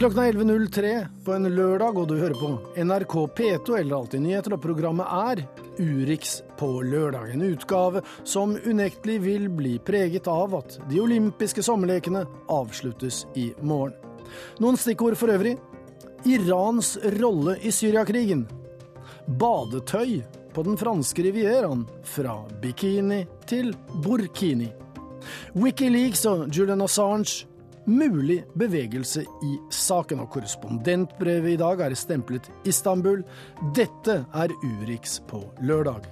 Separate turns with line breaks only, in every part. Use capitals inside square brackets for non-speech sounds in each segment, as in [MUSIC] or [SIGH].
Klokken er 11.03 på en lørdag, og du hører på NRK P2 eller Alltid nyheter, og programmet er Urix på lørdag. En utgave som unektelig vil bli preget av at de olympiske sommerlekene avsluttes i morgen. Noen stikkord for øvrig. Irans rolle i Syriakrigen. Badetøy på den franske rivieraen fra bikini til burkini. Wikileaks og Julian Assange mulig bevegelse i saken. Og korrespondentbrevet i dag er stemplet Istanbul. Dette er Urix på lørdag.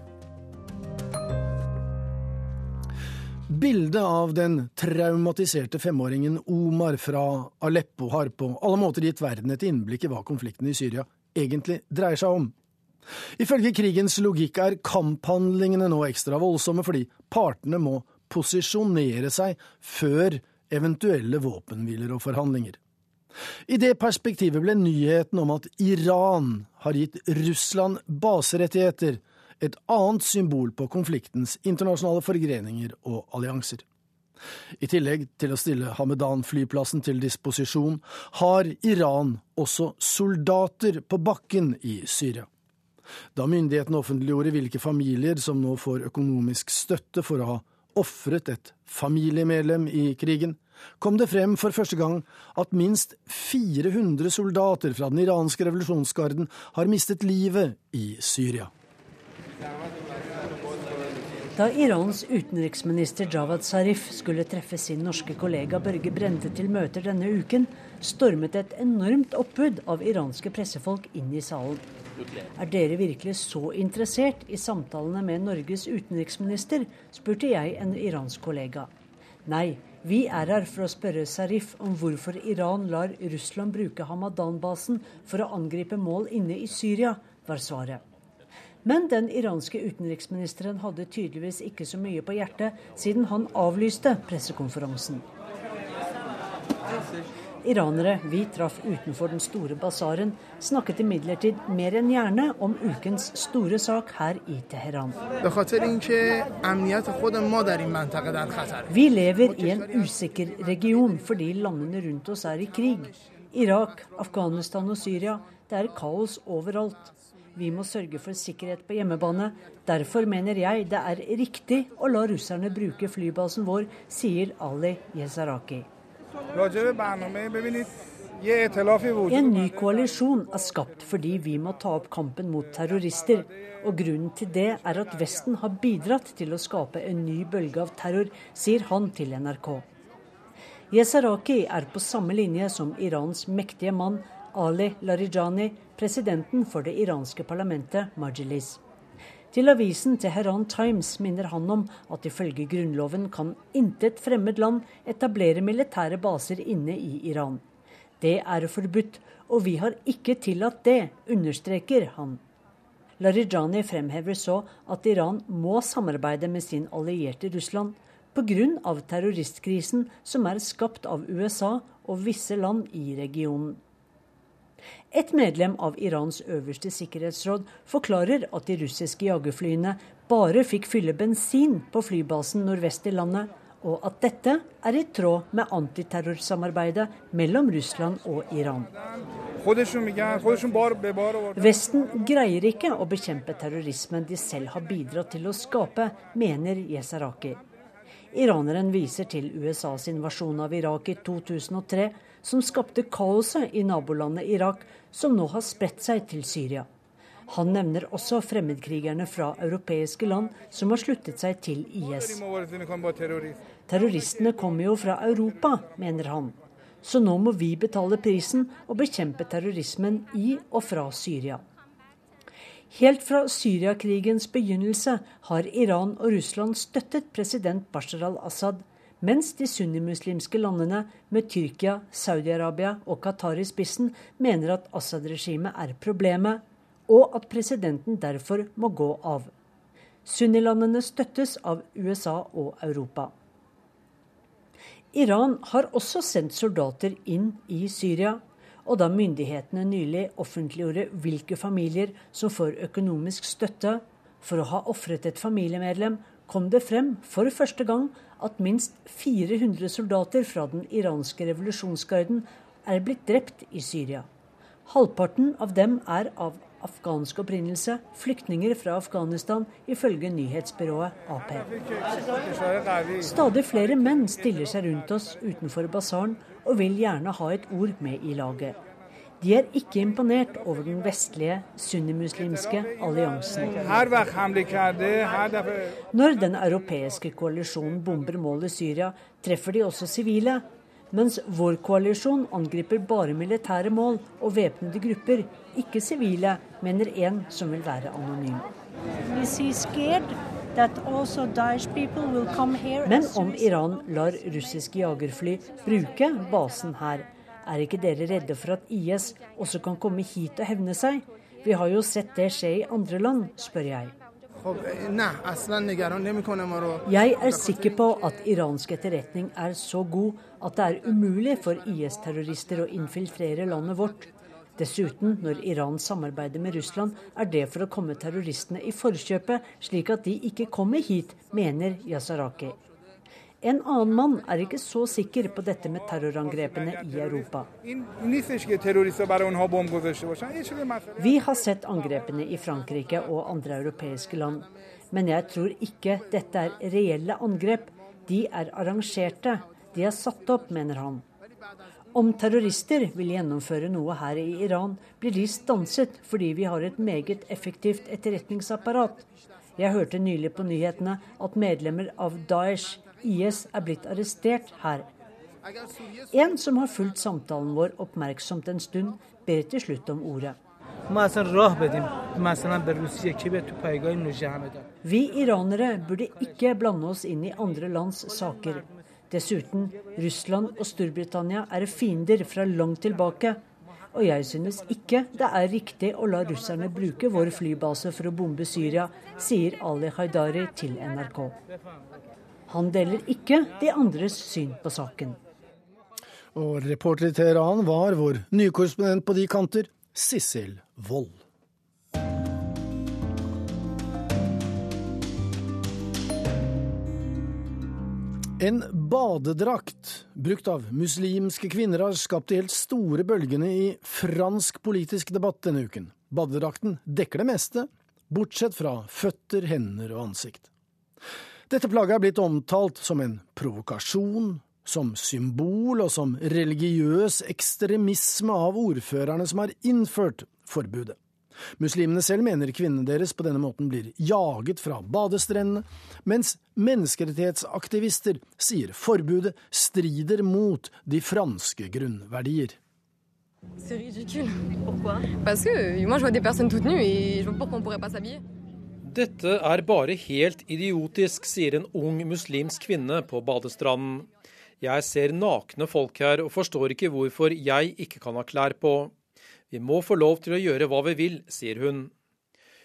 Bildet av den traumatiserte femåringen Omar fra Aleppo har på alle måter gitt verden et innblikk i hva konflikten i Syria egentlig dreier seg om. Ifølge krigens logikk er kamphandlingene nå ekstra voldsomme fordi partene må posisjonere seg før eventuelle våpenhviler og forhandlinger. I det perspektivet ble nyheten om at Iran har gitt Russland baserettigheter, et annet symbol på konfliktens internasjonale forgreninger og allianser. I tillegg til å stille Hamedan-flyplassen til disposisjon, har Iran også soldater på bakken i Syria. Da myndighetene offentliggjorde hvilke familier som nå får økonomisk støtte for å ha ofret et familiemedlem i krigen, kom det frem for første gang at minst 400 soldater fra den iranske revolusjonsgarden har mistet livet i Syria.
Da Irans utenriksminister Jawad Zarif skulle treffe sin norske kollega Børge Brende til møter denne uken, stormet et enormt oppbud av iranske pressefolk inn i salen. Er dere virkelig så interessert i samtalene med Norges utenriksminister, spurte jeg en iransk kollega. Nei, vi er her for å spørre Sarif om hvorfor Iran lar Russland bruke Hamadan-basen for å angripe mål inne i Syria, var svaret. Men den iranske utenriksministeren hadde tydeligvis ikke så mye på hjertet, siden han avlyste pressekonferansen. Iranere vi traff utenfor den store basaren, snakket imidlertid mer enn gjerne om ukens store sak her i Teheran. Vi lever i en usikker region fordi landene rundt oss er i krig. Irak, Afghanistan og Syria. Det er kaos overalt. Vi må sørge for sikkerhet på hjemmebane. Derfor mener jeg det er riktig å la russerne bruke flybasen vår, sier Ali Yezaraki. En ny koalisjon er skapt fordi vi må ta opp kampen mot terrorister. Og grunnen til det er at Vesten har bidratt til å skape en ny bølge av terror, sier han til NRK. Yesaraki er på samme linje som Irans mektige mann Ali Larijani, presidenten for det iranske parlamentet Majilis. Til avisen Teheran Times minner han om at ifølge grunnloven kan intet fremmed land etablere militære baser inne i Iran. Det er forbudt, og vi har ikke tillatt det, understreker han. Larijani fremhever så at Iran må samarbeide med sin allierte Russland pga. terroristkrisen som er skapt av USA og visse land i regionen. Et medlem av Irans øverste sikkerhetsråd forklarer at de russiske jagerflyene bare fikk fylle bensin på flybasen nordvest i landet, og at dette er i tråd med antiterrorsamarbeidet mellom Russland og Iran. Vesten greier ikke å bekjempe terrorismen de selv har bidratt til å skape, mener Yesaraki. Iraneren viser til USAs invasjon av Irak i 2003 som skapte kaoset i nabolandet Irak, som nå har spredt seg til Syria. Han nevner også fremmedkrigerne fra europeiske land som har sluttet seg til IS. Terroristene kommer jo fra Europa, mener han. Så nå må vi betale prisen og bekjempe terrorismen i og fra Syria. Helt fra Syriakrigens begynnelse har Iran og Russland støttet president Bashar al-Assad mens de sunnimuslimske landene med Tyrkia, Saudi-Arabia og Qatar i spissen mener at Assad-regimet er problemet, og at presidenten derfor må gå av. Sunnilandene støttes av USA og Europa. Iran har også sendt soldater inn i Syria, og da myndighetene nylig offentliggjorde hvilke familier som får økonomisk støtte for å ha ofret et familiemedlem, kom det frem for første gang at minst 400 soldater fra den iranske revolusjonsgarden er blitt drept i Syria. Halvparten av dem er av afghansk opprinnelse, flyktninger fra Afghanistan, ifølge nyhetsbyrået Ap. Stadig flere menn stiller seg rundt oss utenfor basaren og vil gjerne ha et ord med i laget. De er ikke imponert over den vestlige sunnimuslimske alliansen. Når den europeiske koalisjonen bomber mål i Syria, treffer de også sivile. Mens vår koalisjon angriper bare militære mål og væpnede grupper, ikke sivile, mener en som vil være anonym. Men om Iran lar russiske jagerfly bruke basen her, er ikke dere redde for at IS også kan komme hit og hevne seg? Vi har jo sett det skje i andre land, spør jeg. Jeg er sikker på at iransk etterretning er så god at det er umulig for IS-terrorister å infiltrere landet vårt. Dessuten, når Iran samarbeider med Russland, er det for å komme terroristene i forkjøpet, slik at de ikke kommer hit, mener Yasaraki. En annen mann er ikke så sikker på dette med terrorangrepene i Europa. Vi har sett angrepene i Frankrike og andre europeiske land. Men jeg tror ikke dette er reelle angrep. De er arrangerte. De er satt opp, mener han. Om terrorister vil gjennomføre noe her i Iran, blir de stanset fordi vi har et meget effektivt etterretningsapparat. Jeg hørte nylig på nyhetene at medlemmer av Daesh IS er blitt arrestert her. En som har fulgt samtalen vår oppmerksomt en stund, ber til slutt om ordet. Vi iranere burde ikke blande oss inn i andre lands saker. Dessuten, Russland og Storbritannia er fiender fra langt tilbake. Og jeg synes ikke det er riktig å la russerne bruke vår flybase for å bombe Syria, sier Ali Haidari til NRK. Han deler ikke de andres syn på saken.
Og reporter i Teheran var vår nye korrespondent på de kanter, Sissel Wold. En badedrakt brukt av muslimske kvinner har skapt de helt store bølgene i fransk politisk debatt denne uken. Badedrakten dekker det meste, bortsett fra føtter, hender og ansikt. Dette plagget er blitt omtalt som en provokasjon, som symbol og som religiøs ekstremisme av ordførerne som har innført forbudet. Muslimene selv mener kvinnene deres på denne måten blir jaget fra badestrendene, mens menneskerettighetsaktivister sier forbudet strider mot de franske grunnverdier.
C'est ridicule. Pourquoi Parce que moi je vois des personnes toutes nues et je vois pourquoi on pourrait pas s'habiller.
Dette er bare helt idiotisk, sier en ung muslimsk kvinne på badestranden. Jeg ser nakne folk her og forstår ikke hvorfor jeg ikke kan ha klær på. Vi må få lov til å gjøre hva vi vil, sier hun.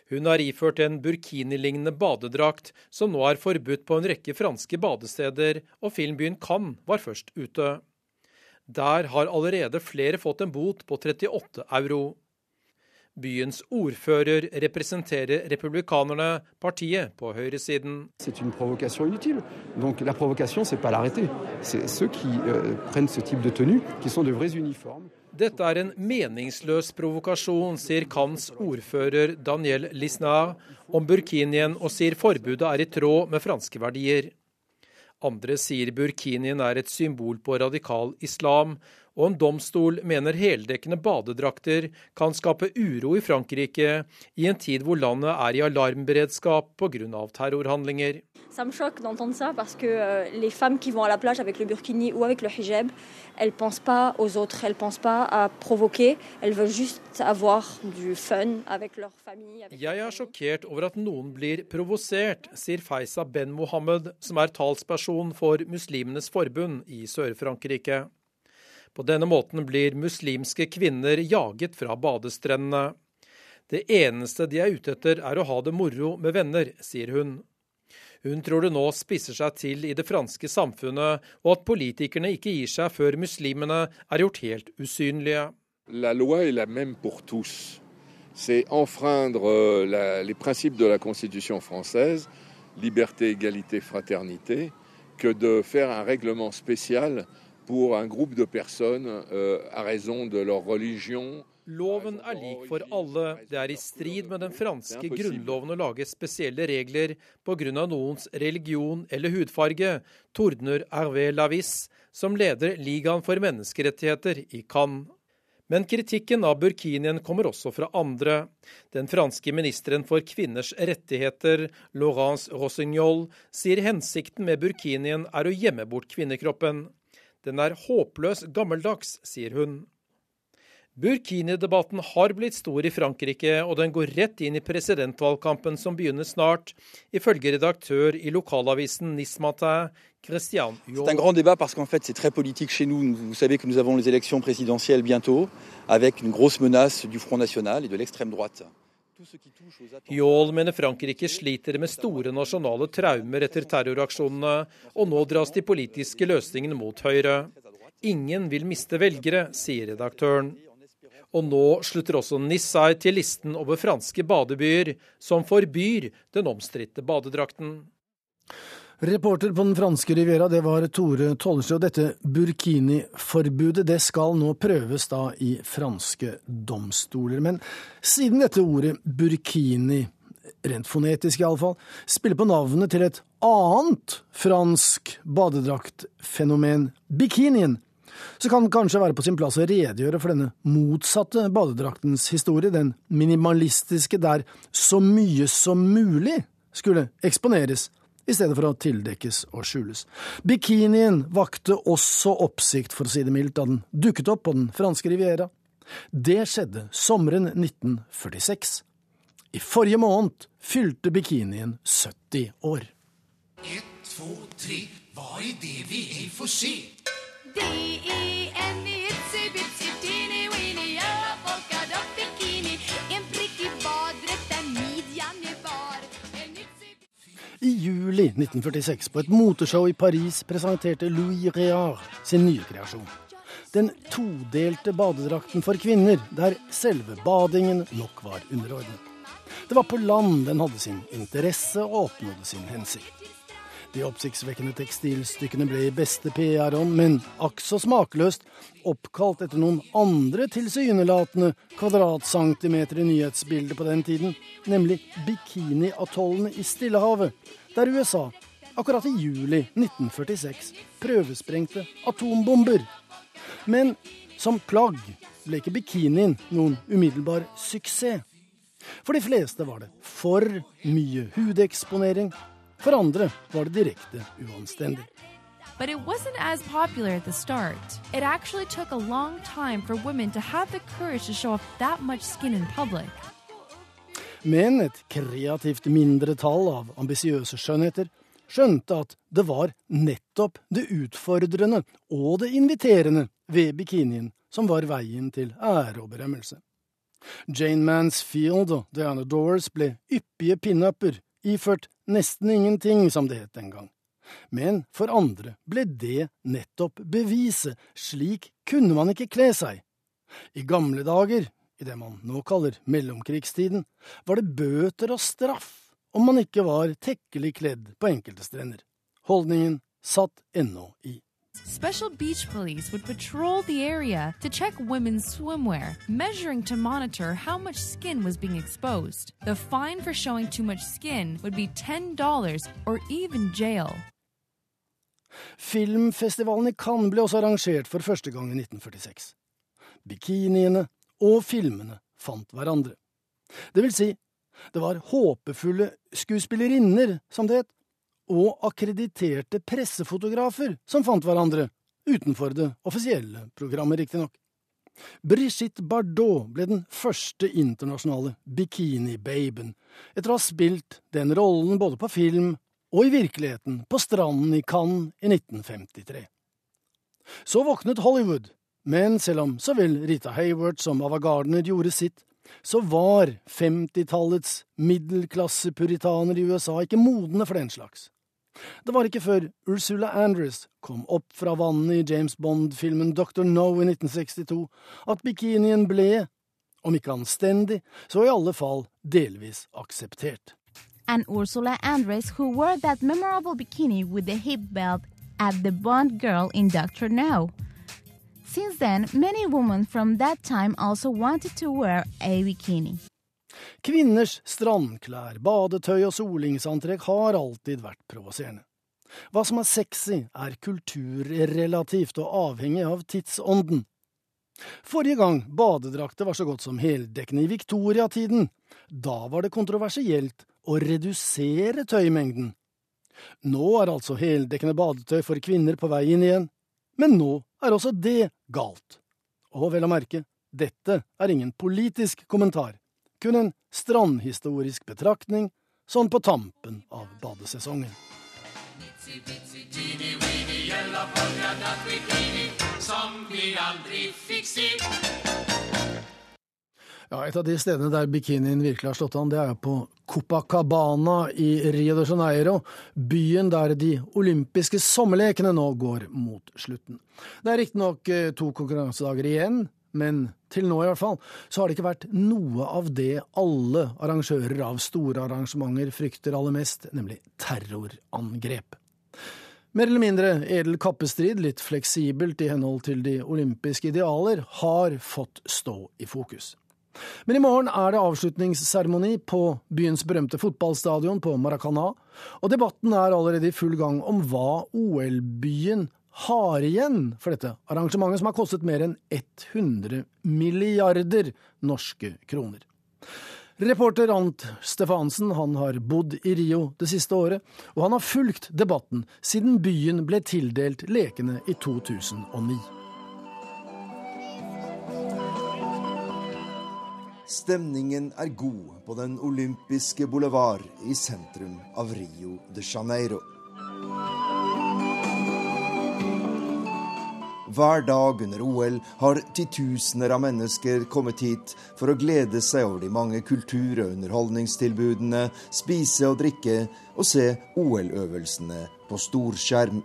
Hun har iført en burkini-lignende badedrakt, som nå er forbudt på en rekke franske badesteder, og filmbyen Cannes var først ute. Der har allerede flere fått en bot på 38 euro. Byens ordfører representerer republikanerne, partiet på høyresiden. Euh, Dette er en meningsløs provokasjon, sier Cannes ordfører Daniel Lisnard om burkinien, og sier forbudet er i tråd med franske verdier. Andre sier burkinien er et symbol på radikal islam, og en domstol mener heldekkende badedrakter kan skape uro i Frankrike i en tid hvor landet er i alarmberedskap pga. terrorhandlinger.
Ça me choque d'entendre ça parce que euh, les femmes qui vont à la plage avec le burkini ou avec le hijab, elles pensent pas aux autres, elles pensent pas à provoquer, elles veulent juste avoir du fun avec leur famille. Avec
Jeg er sjokkert over at noen blir provosert, sier Faiza Ben Mohammed, som er talsperson for Muslimenes forbund i Sør-Frankrike. På denne måten blir muslimske kvinner jaget fra badestrendene. Det eneste de er ute etter er å ha det moro med venner, sier hun. Hun tror det nå spisser seg til i det franske samfunnet, og at politikerne ikke gir seg før muslimene er gjort helt usynlige.
La loi est la même pour tous. C'est enfreindre euh, la, les principes de la Constitution française, liberté, égalité, fraternité, que de faire un règlement spécial pour un groupe de personnes euh, à raison de leur religion.
Loven er lik for alle. Det er i strid med den franske grunnloven å lage spesielle regler pga. noens religion eller hudfarge, tordner Hervé Lavis, som leder Ligaen for menneskerettigheter i Cannes. Men kritikken av burkinien kommer også fra andre. Den franske ministeren for kvinners rettigheter, Laurence Rossignol, sier hensikten med burkinien er å gjemme bort kvinnekroppen. Den er håpløs gammeldags, sier hun. Burkini-debatten har blitt stor i Frankrike, og den går rett inn i presidentvalgkampen som begynner snart, ifølge redaktør i lokalavisen Nismatin, Matin, Christian
C'est un grand débat parce qu'en fait c'est très politique chez nous. Vous savez que nous avons les élections présidentielles bientôt, avec une grosse menace du Front National et de l'extrême droite.
Yol mener Frankrike sliter med store nasjonale traumer etter terroraksjonene, og nå dras de politiske løsningene mot høyre. Ingen vil miste velgere, sier redaktøren. Og nå slutter også NIS seg til listen over franske badebyer som forbyr den omstridte badedrakten.
Reporter på den franske Riviera, det var Tore Tollesjø. Dette burkini-forbudet det skal nå prøves da i franske domstoler. Men siden dette ordet burkini, rent fonetisk iallfall, spiller på navnet til et annet fransk badedraktfenomen, bikinien, så kan det kanskje være på sin plass å redegjøre for denne motsatte badedraktens historie, den minimalistiske der så mye som mulig skulle eksponeres i stedet for å tildekkes og skjules. Bikinien vakte også oppsikt, for å si det mildt, da den dukket opp på den franske riviera. Det skjedde sommeren 1946. I forrige måned fylte bikinien 70 år. Ett, to, tre, hva er det vi ei får se? I juli 1946, på et moteshow i Paris, presenterte Louis Réard sin nye kreasjon. Den todelte badedrakten for kvinner, der selve badingen nok var underordnet. Det var på land den hadde sin interesse og oppnådde sin hensikt. De oppsiktsvekkende tekstilstykkene ble i beste PR-ånd, men akk så smakløst, oppkalt etter noen andre tilsynelatende kvadratcentimeter i nyhetsbildet på den tiden, nemlig Bikini-atollene i Stillehavet, der USA akkurat i juli 1946 prøvesprengte atombomber. Men som plagg ble ikke bikinien noen umiddelbar suksess. For de fleste var det for mye hudeksponering, for andre var det direkte uanstendig. But it wasn't as popular at the start. It actually took a long time for women to have the courage to show off that much skin in public. Men et kreativt mindretall av ambisiøse skjønnheter skjønte at det var nettopp det utfordrende og det inviterende ved bikinien som var veien til ære og berømmelse. Jane Mansfield og Diana Doors ble yppige pinuper iført nesten ingenting, som det het den gang. Men for andre ble det nettopp beviset, slik kunne man ikke kle seg. I gamle dager, i det man nå kaller mellomkrigstiden, var det bøter og straff om man ikke var tekkelig kledd på enkelte strender. Holdningen satt ennå i. Special beach police would patrol the area to check women's swimwear, measuring to monitor how much skin was being exposed. The fine for showing too much skin would be $10 or even jail. Filmfestivalen i Cannes ble også arrangert for første gang i 1946. Bikiniene og filmene fant hverandre. Det vil si, det var håpefulle skuespillerinner, som det het, og akkrediterte pressefotografer som fant hverandre, utenfor det offisielle programmet, riktignok. Brigitte Bardot ble den første internasjonale bikini-baben, etter å ha spilt den rollen både på film og i virkeligheten på stranden i Cannes i 1953. Så våknet Hollywood, men selv om så vel Rita Hayward som Ava Gardner gjorde sitt, så var 50-tallets middelklassepuritaner i USA ikke modne for den slags. Det var ikke før Ursula Andress kom opp fra vannet i James Bond-filmen Dr. No i 1962 at bikinien ble, om ikke anstendig, så i alle fall delvis akseptert.
And Ursula Andress, who wore that memorable bikini with the hip belt at the Bond girl in Doctor No. Since then, many women from that time also wanted to wear a bikini.
Kvinners strandklær, badetøy og solingsantrekk har alltid vært provoserende. Hva som er sexy, er kulturrelativt og avhengig av tidsånden. Forrige gang badedrakter var så godt som heldekkende i viktoriatiden, da var det kontroversielt å redusere tøymengden. Nå er altså heldekkende badetøy for kvinner på vei inn igjen, men nå er også det galt. Og vel å merke, dette er ingen politisk kommentar, kun en strandhistorisk betraktning sånn på tampen av badesesongen. Ja, Et av de stedene der bikinien virkelig har slått an, det er på Copacabana i Rio de Janeiro, byen der de olympiske sommerlekene nå går mot slutten. Det er riktignok eh, to konkurransedager igjen, men til nå i hvert fall, så har det ikke vært noe av det alle arrangører av store arrangementer frykter aller mest, nemlig terrorangrep. Mer eller mindre edel kappestrid, litt fleksibelt i henhold til de olympiske idealer, har fått stå i fokus. Men i morgen er det avslutningsseremoni på byens berømte fotballstadion på Maracana, og debatten er allerede i full gang om hva OL-byen har igjen for dette arrangementet, som har kostet mer enn 100 milliarder norske kroner. Reporter Ant Stefansen han har bodd i Rio det siste året, og han har fulgt debatten siden byen ble tildelt lekene i 2009.
Stemningen er god på den olympiske boulevard i sentrum av Rio de Janeiro. Hver dag under OL har titusener av mennesker kommet hit for å glede seg over de mange kultur- og underholdningstilbudene, spise og drikke og se OL-øvelsene på storskjerm.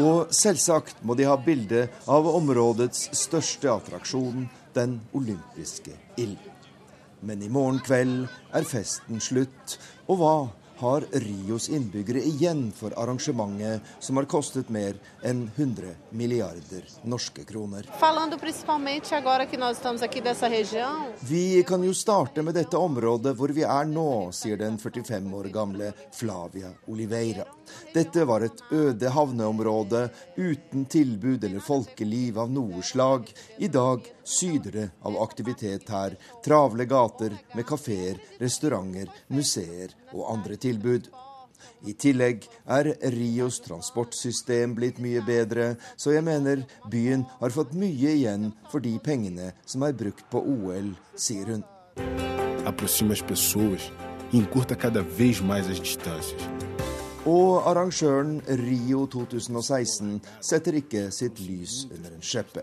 Og selvsagt må de ha bilde av områdets største attraksjon, den olympiske ild. Men i morgen kveld er festen slutt, og hva har Rios innbyggere igjen for arrangementet som har kostet mer enn 100 milliarder norske kroner. Vi kan jo starte med dette området hvor vi er nå, sier den 45 år gamle Flavia Oliveira. Dette var et øde havneområde uten tilbud eller folkeliv av noe slag. I dag syder det av aktivitet her. Travle gater med kafeer, restauranter, museer og andre tilbud. I tillegg er Rios transportsystem blitt mye bedre, så jeg mener byen har fått mye igjen for de pengene som er brukt på OL, sier hun. Aproxima as pessoas encurta cada vez mais as distâncias. Og arrangøren Rio 2016 setter ikke sitt lys under en skjeppe.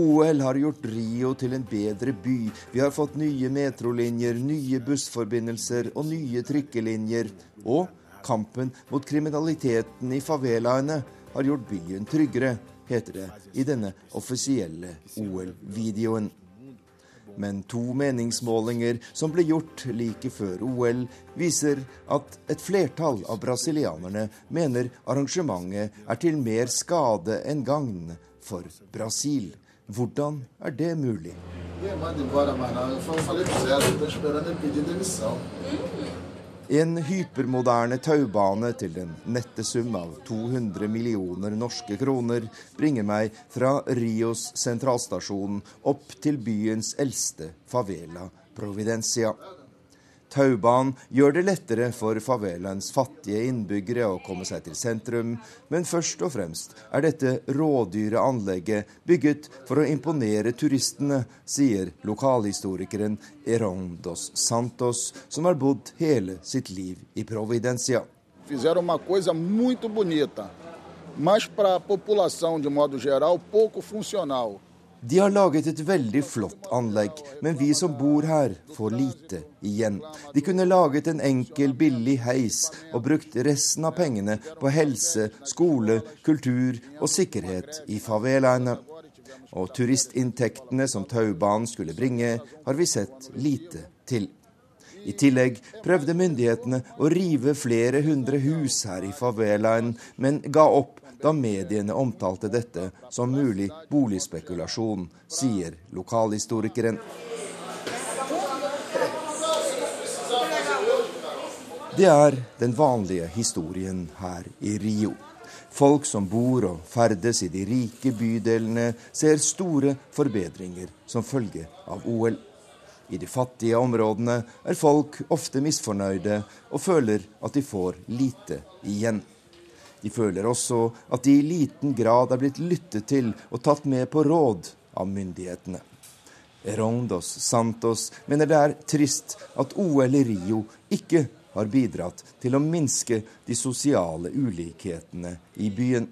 OL har gjort Rio til en bedre by. Vi har fått nye metrolinjer, nye bussforbindelser og nye trykkelinjer. Og kampen mot kriminaliteten i favelaene har gjort byen tryggere, heter det i denne offisielle OL-videoen. Men to meningsmålinger som ble gjort like før OL, viser at et flertall av brasilianerne mener arrangementet er til mer skade enn gagn for Brasil. Hvordan er det mulig? En hypermoderne taubane til den nette sum av 200 millioner norske kroner bringer meg fra Rios sentralstasjon opp til byens eldste favela, Providencia. Taubanen gjør det lettere for favelaens fattige innbyggere å komme seg til sentrum, men først og fremst er dette rådyre anlegget bygget for å imponere turistene, sier lokalhistorikeren Eron dos Santos, som har bodd hele sitt liv i Providencia. Fizeram uma coisa muito bonita, mas para a população de modo geral. De har laget et veldig flott anlegg, men vi som bor her, får lite igjen. De kunne laget en enkel, billig heis og brukt resten av pengene på helse, skole, kultur og sikkerhet i favelaene. Og turistinntektene som taubanen skulle bringe, har vi sett lite til. I tillegg prøvde myndighetene å rive flere hundre hus her i favelaen, men ga opp da mediene omtalte dette som mulig boligspekulasjon, sier lokalhistorikeren. Det er den vanlige historien her i Rio. Folk som bor og ferdes i de rike bydelene, ser store forbedringer som følge av OL. I de fattige områdene er folk ofte misfornøyde og føler at de får lite igjen. De føler også at de i liten grad er blitt lyttet til og tatt med på råd av myndighetene. Rondos Santos mener det er trist at OL i Rio ikke har bidratt til å minske de sosiale ulikhetene i byen.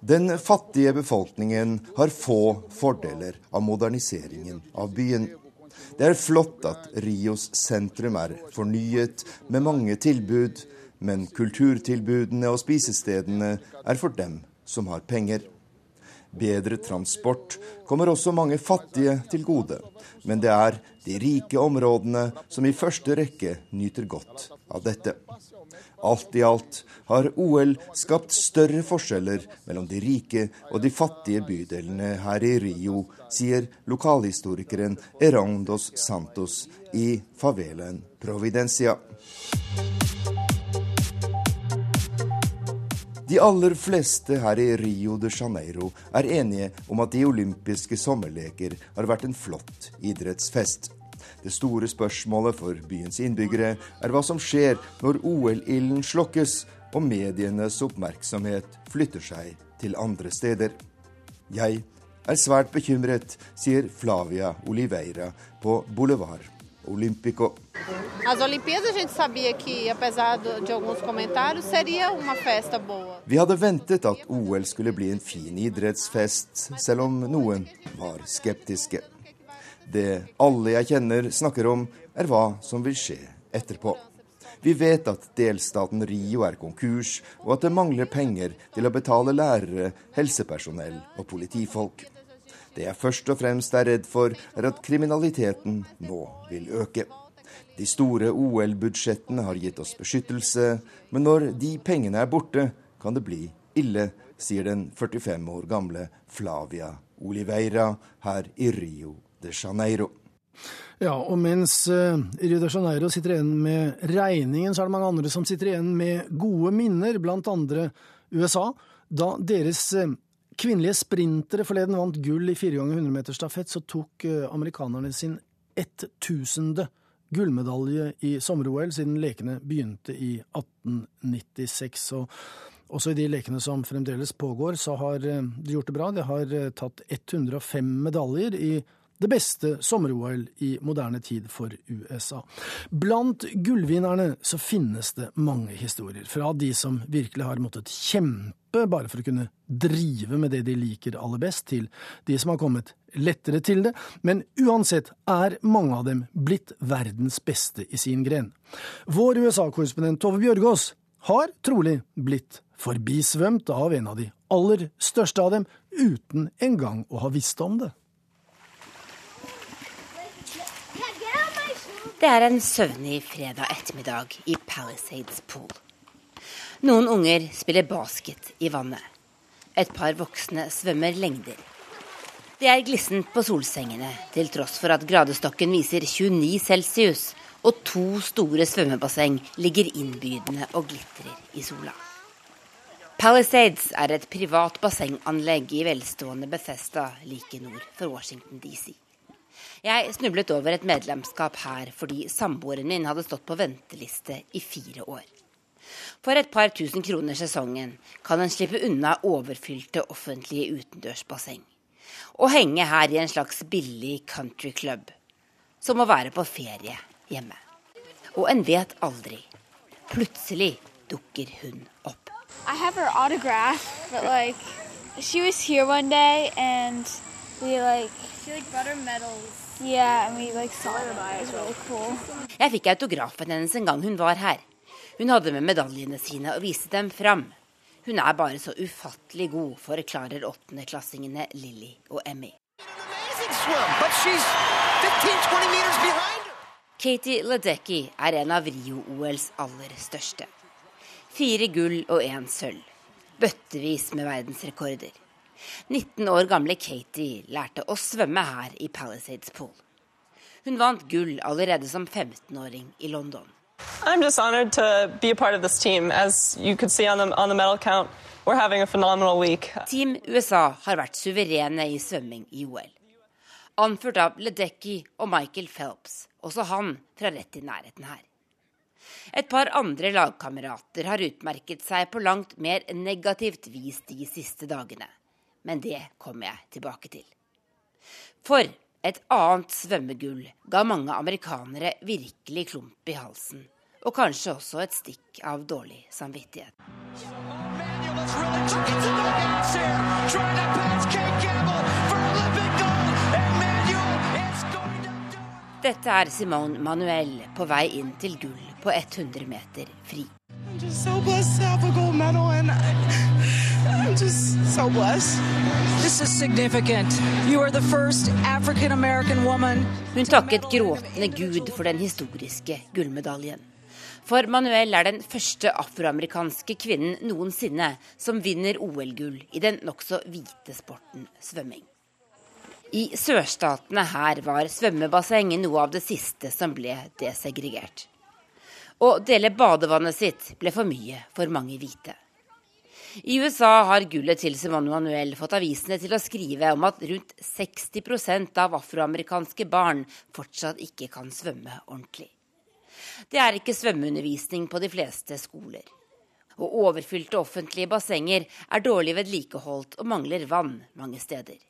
Den fattige befolkningen har få fordeler av moderniseringen av byen. Det er flott at Rios sentrum er fornyet med mange tilbud, men kulturtilbudene og spisestedene er for dem som har penger. Bedre transport kommer også mange fattige til gode, men det er de rike områdene som i første rekke nyter godt av dette. Alt i alt har OL skapt større forskjeller mellom de rike og de fattige bydelene her i Rio, sier lokalhistorikeren Erondos Santos i favelaen Providencia. De aller fleste her i Rio de Janeiro er enige om at de olympiske sommerleker har vært en flott idrettsfest. Det store spørsmålet for byens innbyggere er hva som skjer når OL-ilden slokkes og medienes oppmerksomhet flytter seg til andre steder. Jeg er svært bekymret, sier Flavia Oliveira på Boulevard boa. Vi hadde ventet at OL skulle bli en fin idrettsfest, selv om noen var skeptiske. Det alle jeg kjenner snakker om, er hva som vil skje etterpå. Vi vet at delstaten Rio er konkurs, og at det mangler penger til å betale lærere, helsepersonell og politifolk. Det jeg først og fremst er redd for, er at kriminaliteten nå vil øke. De store OL-budsjettene har gitt oss beskyttelse, men når de pengene er borte, kan det bli ille, sier den 45 år gamle Flavia Oliveira her i Rio de Janeiro.
Ja, og mens uh, Rio de Janeiro sitter igjen med regningen, så er det mange andre som sitter igjen med gode minner, blant andre USA. Da deres uh, kvinnelige sprintere forleden vant gull i fire ganger 100 meter stafett, så tok eh, amerikanerne sin 1000. gullmedalje i sommer-OL siden lekene begynte i 1896. Og også i de lekene som fremdeles pågår, så har eh, de gjort det bra. De har eh, tatt 105 medaljer i det beste sommer-OL i moderne tid for USA. Blant gullvinnerne så finnes det mange historier, fra de som virkelig har måttet kjempe bare for å kunne drive med det de liker aller best, til de som har kommet lettere til det, men uansett er mange av dem blitt verdens beste i sin gren. Vår USA-korrespondent Tove Bjørgaas har trolig blitt forbisvømt av en av de aller største av dem, uten engang å ha visst om det.
Det er en søvnig fredag ettermiddag i Palisades Pool. Noen unger spiller basket i vannet. Et par voksne svømmer lengder. Det er glissent på solsengene, til tross for at gradestokken viser 29 celsius, og to store svømmebasseng ligger innbydende og glitrer i sola. Palisades er et privat bassenganlegg i velstående Bethesda like nord for Washington DC. Jeg snublet over et medlemskap her fordi samboeren min hadde stått på venteliste i fire år. For et par tusen kroner sesongen kan en slippe unna overfylte offentlige utendørsbasseng. Og henge her i en slags billig countryclub. Som å være på ferie hjemme. Og en vet aldri. Plutselig dukker hun opp. I have her autograph, but like she was here one day and we like she like brought her medals jeg fikk autografen hennes en gang hun var her. Hun hadde med medaljene sine og viste dem fram. Hun er bare så ufattelig god, forklarer åttendeklassingene Lilly og Emmy. Katie Ledecky er en av Rio-OLs aller største. Fire gull og én sølv. Bøttevis med verdensrekorder. 19 år gamle Katie lærte å svømme her i Palisades Pool. Hun vant gull allerede som 15-åring i London.
I'm just honored to be a part of this team. As you could see on the, on the medal count, we're having a phenomenal week.
Team USA har vært suverene i svømming i OL. Anført av Ledecky og Michael Phelps, også han fra rett i nærheten her. Et par andre lagkamerater har utmerket seg på langt mer negativt vis de siste dagene. Men det kommer jeg tilbake til. For et annet svømmegull ga mange amerikanere virkelig klump i halsen. Og kanskje også et stikk av dårlig samvittighet. Dette er Simone Manuel på vei inn til gull på 100 meter fri. I'm just so blessed to have a gold medal and I'm just so blessed. This is significant. You are the first African American woman. Hun takket gråtende Gud for den historiske gullmedaljen. For Manuel er den første afroamerikanske kvinnen noensinne som vinner OL-gull i den nokså hvite sporten svømming. I sørstatene her var svømmebasseng noe av det siste som ble desegregert. Å dele badevannet sitt ble for mye for mange hvite. I USA har gullet til Simone Manuel fått avisene til å skrive om at rundt 60% av afroamerikanske barn fortsatt ikke kan svømme ordentlig. Det er ikke svømmeundervisning på de fleste skoler. Og overfylte offentlige bassenger er dårlig vedlikeholdt og mangler vann mange steder.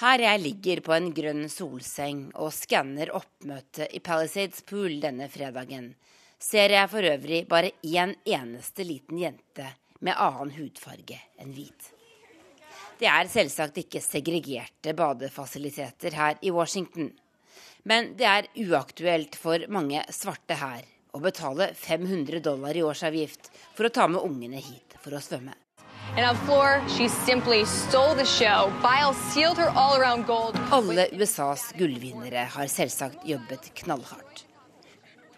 Her jeg ligger på en grønn solseng og skanner oppmøtet i Palisades Pool denne fredagen, ser jeg for øvrig bare én eneste liten jente med annen hudfarge enn hvit. Det er selvsagt ikke segregerte badefasiliteter her i Washington. Men det er uaktuelt for mange svarte her å betale 500 dollar i årsavgift for å ta med ungene hit for å svømme. Alle USAs gullvinnere har selvsagt jobbet knallhardt.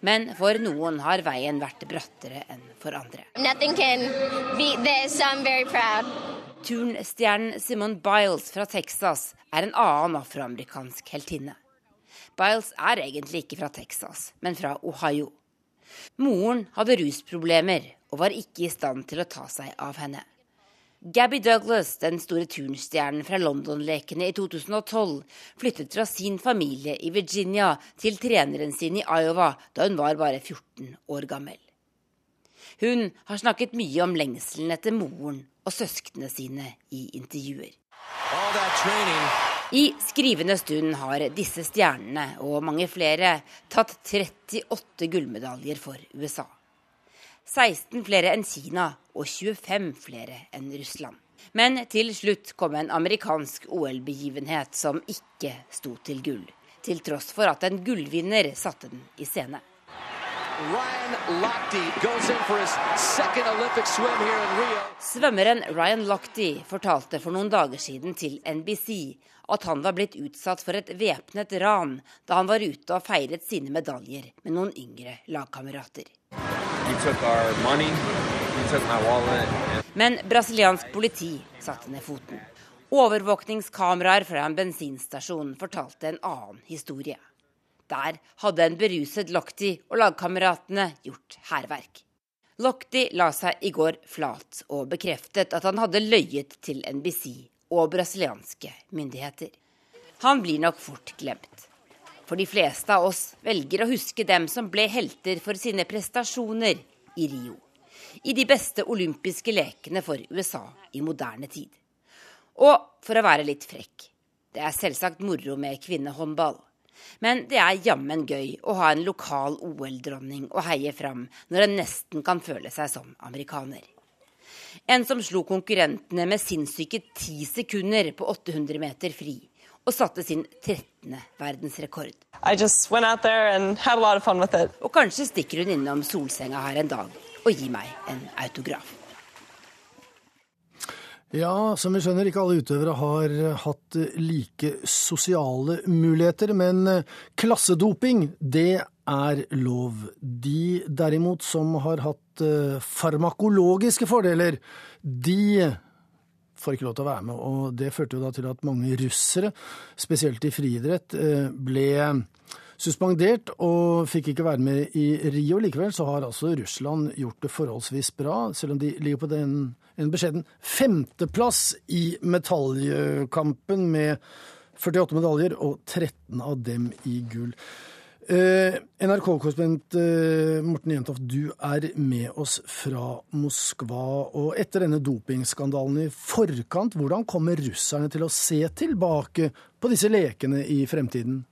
Men for noen har veien vært brattere enn for andre. Turnstjernen Simone Biles fra Texas er en annen afroamerikansk heltinne. Biles er egentlig ikke fra Texas, men fra Ohio. Moren hadde rusproblemer og var ikke i stand til å ta seg av henne. Gabby Douglas, den store turnstjernen fra London-lekene i 2012, flyttet fra sin familie i Virginia til treneren sin i Iowa da hun var bare 14 år gammel. Hun har snakket mye om lengselen etter moren og søsknene sine i intervjuer. I skrivende stund har disse stjernene og mange flere tatt 38 gullmedaljer for USA. 16 flere enn Kina og 25 flere enn Russland. Men til slutt kom en amerikansk OL-begivenhet som ikke sto til gull, til tross for at en gullvinner satte den i scene. Svømmeren Ryan Lochte fortalte for noen dager siden til NBC at han var blitt utsatt for et væpnet ran da han var ute og feiret sine medaljer med noen yngre lagkamerater. Men brasiliansk politi satte ned foten. Overvåkningskameraer fra en bensinstasjon fortalte en annen historie. Der hadde en beruset Lochti og lagkameratene gjort hærverk. Lochti la seg i går flat og bekreftet at han hadde løyet til NBC og brasilianske myndigheter. Han blir nok fort glemt. For de fleste av oss velger å huske dem som ble helter for sine prestasjoner i Rio. I de beste olympiske lekene for USA i moderne tid. Og for å være litt frekk det er selvsagt moro med kvinnehåndball. Men det er jammen gøy å ha en lokal OL-dronning å heie fram når en nesten kan føle seg som amerikaner. En som slo konkurrentene med sinnssyke ti sekunder på 800 meter fri og satte sin 13. verdensrekord. Og kanskje stikker hun innom solsenga her en dag og gir meg en autograf.
Ja, som vi skjønner, ikke alle utøvere har hatt like sosiale muligheter, men klassedoping, det er lov. De derimot som har hatt eh, farmakologiske fordeler, de får ikke lov til å være med. Og det førte jo da til at mange russere, spesielt i friidrett, eh, ble suspendert og fikk ikke være med i Rio. Likevel så har altså Russland gjort det forholdsvis bra, selv om de ligger på den, en beskjeden femteplass i medaljekampen med 48 medaljer, og 13 av dem i gull. Eh, NRK-korrespondent eh, Morten Jentoft, du er med oss fra Moskva. Og etter denne dopingskandalen i forkant, hvordan kommer russerne til å se tilbake på disse lekene i fremtiden?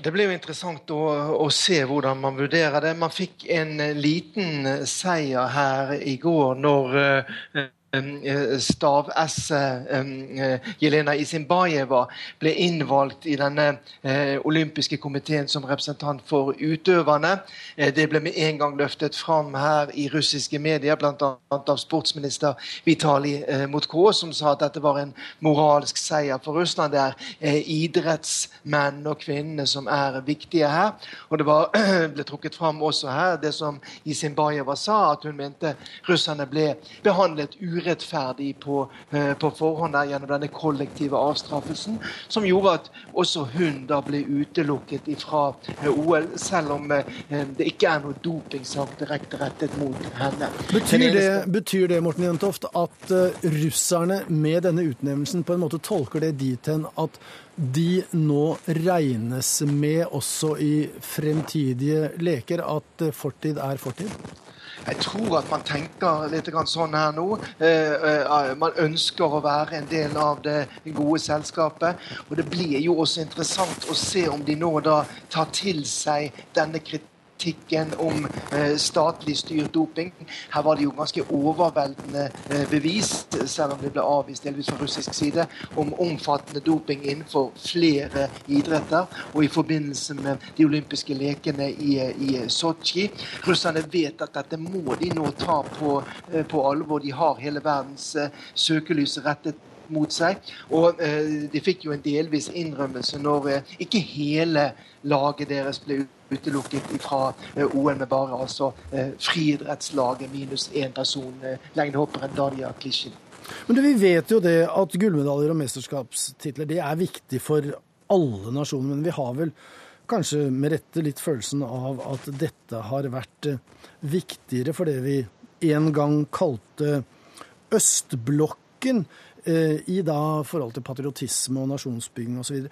Det blir jo interessant å, å, se hvordan man vurderer det. Man fikk en liten seier her i går når Eh, stav-S eh, Jelena Isinbayeva ble innvalgt i denne eh, olympiske komiteen som representant for utøverne. Det ble med en gang løftet fram her i russiske medier, bl.a. av sportsminister Vitalij Motko, som sa at dette var en moralsk seier for Russland. Det er idrettsmenn og -kvinner som er viktige her. Og det var, [CLEARS THROAT] ble trukket fram også her det som Isinbayeva sa, at hun mente russerne ble behandlet urettferdig urettferdig på, eh, på forhånd der, gjennom denne kollektive avstraffelsen, som gjorde at også hun da ble utelukket fra eh, OL, selv om eh, det ikke er noe dopingsak direkte rettet mot henne.
Betyr det, betyr det Morten Jentoft, at russerne med denne utnevnelsen på en måte tolker det dit hen at de nå regnes med også i fremtidige leker, at fortid er fortid?
Jeg tror at man tenker litt sånn her nå. Eh, eh, man ønsker å være en del av det gode selskapet. Og det blir jo også interessant å se om de nå da tar til seg denne kritikken kritikken om eh, statlig styrt doping. Her var det jo ganske overveldende eh, bevis, selv om det ble avvist delvis fra russisk side, om omfattende doping innenfor flere idretter. Og i forbindelse med de olympiske lekene i, i Sotsji. Russerne vet at dette må de nå ta på, eh, på alvor. De har hele verdens søkelys rettet mot seg. Og eh, de fikk jo en delvis innrømmelse når eh, ikke hele laget deres ble utelukket fra eh, OL, med bare altså eh, friidrettslaget minus én person, eh, lengdehopperen Daria Klisjin.
Men du, vi vet jo det at gullmedaljer og mesterskapstitler det er viktig for alle nasjoner, men vi har vel kanskje med rette litt følelsen av at dette har vært viktigere for det vi en gang kalte østblokken. I da forhold til patriotisme og nasjonsbygging osv.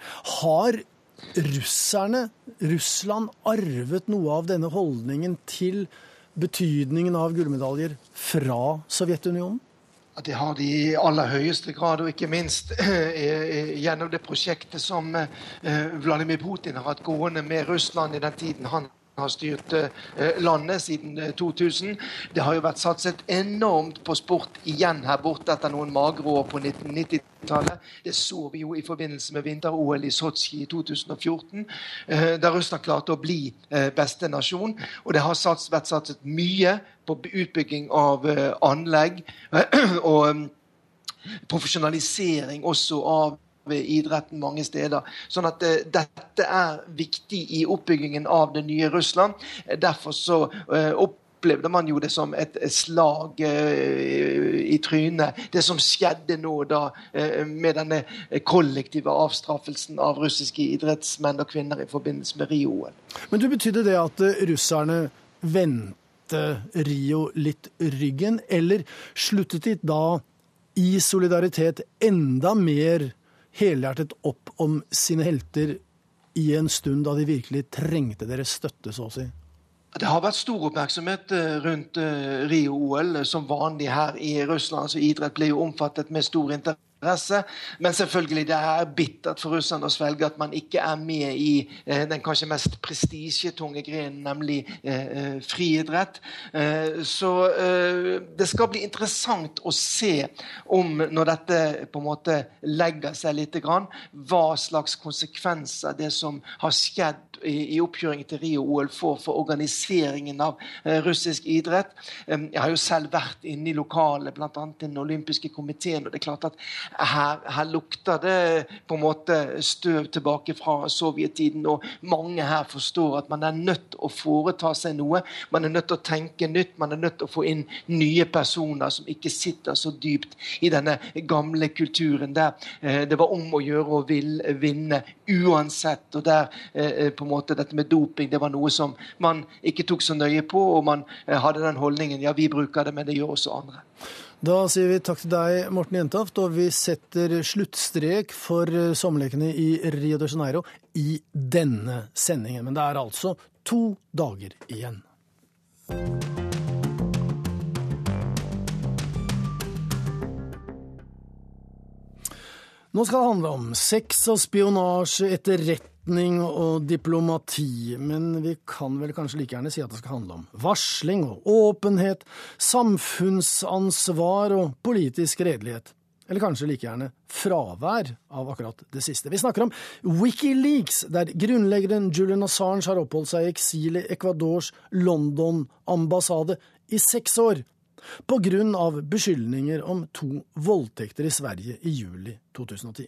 Har russerne, Russland, arvet noe av denne holdningen til betydningen av gullmedaljer fra Sovjetunionen?
Det har de i aller høyeste grad, og ikke minst eh, gjennom det prosjektet som eh, Vladimir Putin har hatt gående med Russland i den tiden han har styrt eh, landet siden 2000. Eh, det har jo vært satset enormt på sport igjen her borte etter noen magre år på 1990-tallet. Det så vi jo i forbindelse med vinter-OL i Sotsji i 2014, der da Russland klarte å bli beste nasjon. Og det har sats, vært satset mye på utbygging av anlegg [CLEARS THROAT] og mm, profesjonalisering også av idretten mange steder. Sånn at uh, dette er viktig i oppbyggingen av det nye Russland. Derfor så uh, opplevde man jo det som et slag uh, i trynet, det som skjedde nå da med denne kollektive avstraffelsen av russiske idrettsmenn og -kvinner i forbindelse med Rio-OL.
Men det betydde det at russerne vendte Rio litt ryggen, eller sluttet de da i solidaritet enda mer helhjertet opp om sine helter i en stund da de virkelig trengte deres støtte, så å si?
Det har vært stor oppmerksomhet eh, rundt eh, Rio-OL, eh, som vanlig her i Russland. så idrett ble jo omfattet med stor interesse interesse. Men selvfølgelig det er bittert for russerne å svelge at man ikke er med i eh, den kanskje mest prestisjetunge grenen, nemlig eh, eh friidrett. Eh, så eh, det skal bli interessant å se om, når dette på en måte legger seg litt, grann, hva slags konsekvenser det som har skjedd i, i oppkjøringen til Rio-OL får for organiseringen av eh, russisk idrett. jeg har jo selv vært inne i lokalet, bl.a. den olympiske komiteen. og det er klart at her, her, lukter det på en måte støv tilbake fra sovjettiden. Og mange her forstår at man er nødt til å foreta seg noe. Man er nødt til å tenke nytt. Man er nødt til å få inn nye personer som ikke sitter så dypt i denne gamle kulturen der eh, det var om å gjøre å vinne uansett. Og der eh, på en måte dette med doping det var noe som man ikke tok så nøye på, og man eh, hadde den holdningen ja, vi bruker det, men det gjør også andre.
Da sier vi takk til deg, Morten Jentoft, og vi setter sluttstrek for eh, sommerlekene i Rio de Janeiro i denne sendingen. Men det er altså to dager igjen. Nå skal det handle om sex og spionasje, etterretning etterretning og diplomati, men vi kan vel kanskje like gjerne si at det skal handle om varsling og åpenhet, samfunnsansvar og politisk redelighet. Eller kanskje like gjerne fravær av akkurat det siste. Vi snakker om Wikileaks, der grunnleggeren Julian Assange har oppholdt seg i eksil i Ecuadors London-ambassade i seks år, på grunn av beskyldninger om to voldtekter i Sverige i juli 2010.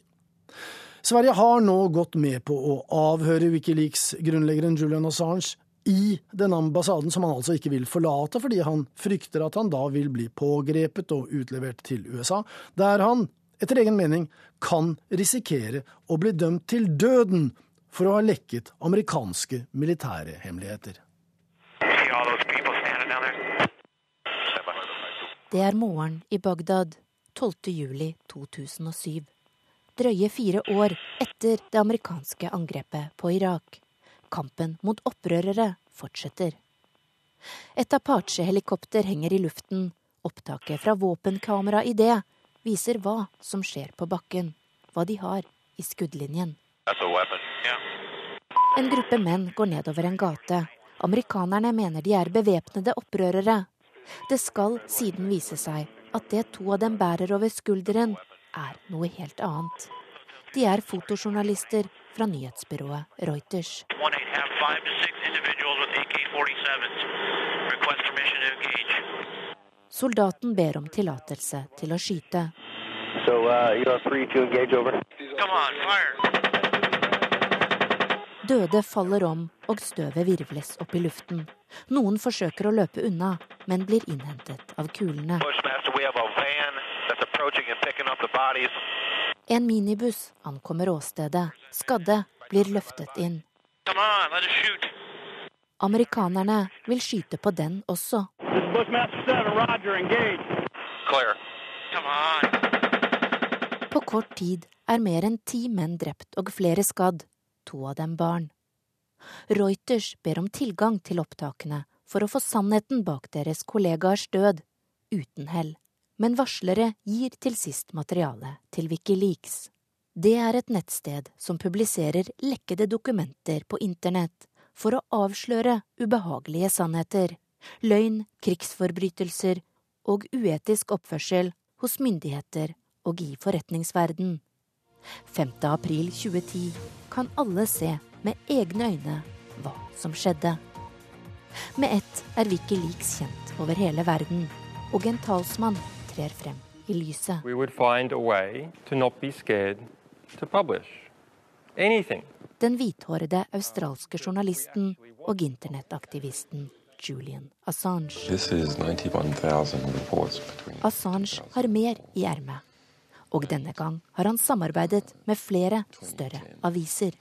Sverige har nå gått med på å avhøre Wikileaks-grunnleggeren Julian Assange i den ambassaden, som han altså ikke vil forlate, fordi han frykter at han da vil bli pågrepet og utlevert til USA, der han, etter egen mening, kan risikere å bli dømt til døden for å ha lekket amerikanske militære hemmeligheter.
Det er morgen i Bagdad 12. juli 2007 drøye fire år etter det amerikanske angrepet på Irak. Kampen mot opprørere fortsetter. Et Apache-helikopter henger i luften. Opptaket fra våpenkamera i det viser hva som skjer på bakken, hva de har i skuddlinjen. En gruppe menn går nedover en gate. Amerikanerne mener de er bevæpnede opprørere. Det skal siden vise seg at det to av dem bærer over skulderen, er noe helt annet. De er fotojournalister fra nyhetsbyrået Reuters. Soldaten ber om tillatelse til å skyte. Uh, Døde faller om, og støvet virvles opp i luften. Noen forsøker å løpe unna, men blir innhentet av kulene. En minibuss ankommer åstedet. Skadde blir løftet inn. Amerikanerne vil skyte på den også. På kort tid er mer enn ti menn drept og flere skadd, to av dem barn. Reuters ber om tilgang til opptakene for å få sannheten bak deres kollegaers død, uten hell men varslere gir til sist materiale til Wikileaks. Det er et nettsted som publiserer lekkede dokumenter på internett for å avsløre ubehagelige sannheter, løgn, krigsforbrytelser og uetisk oppførsel hos myndigheter og i forretningsverden. 5. april 2010 kan alle se med egne øyne hva som skjedde. Med ett er Wikileaks kjent over hele verden, og en talsmann trer frem i lyset. Den hvithårede australske journalisten og internettaktivisten Julian Assange. Assange har mer i ermet. Og denne gang har han samarbeidet med flere større aviser.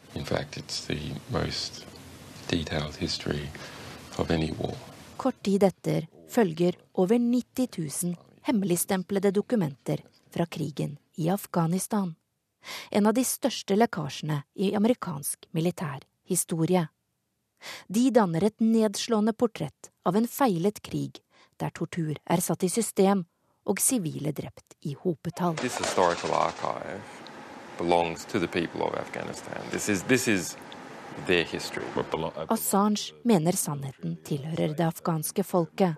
Kort tid etter følger over 90 000 hemmeligstemplede dokumenter fra krigen i Afghanistan. En av de største lekkasjene i amerikansk militær historie. De danner et nedslående portrett av en feilet krig der tortur er satt i system og sivile drept i hopetall. Assange mener sannheten tilhører det afghanske folket.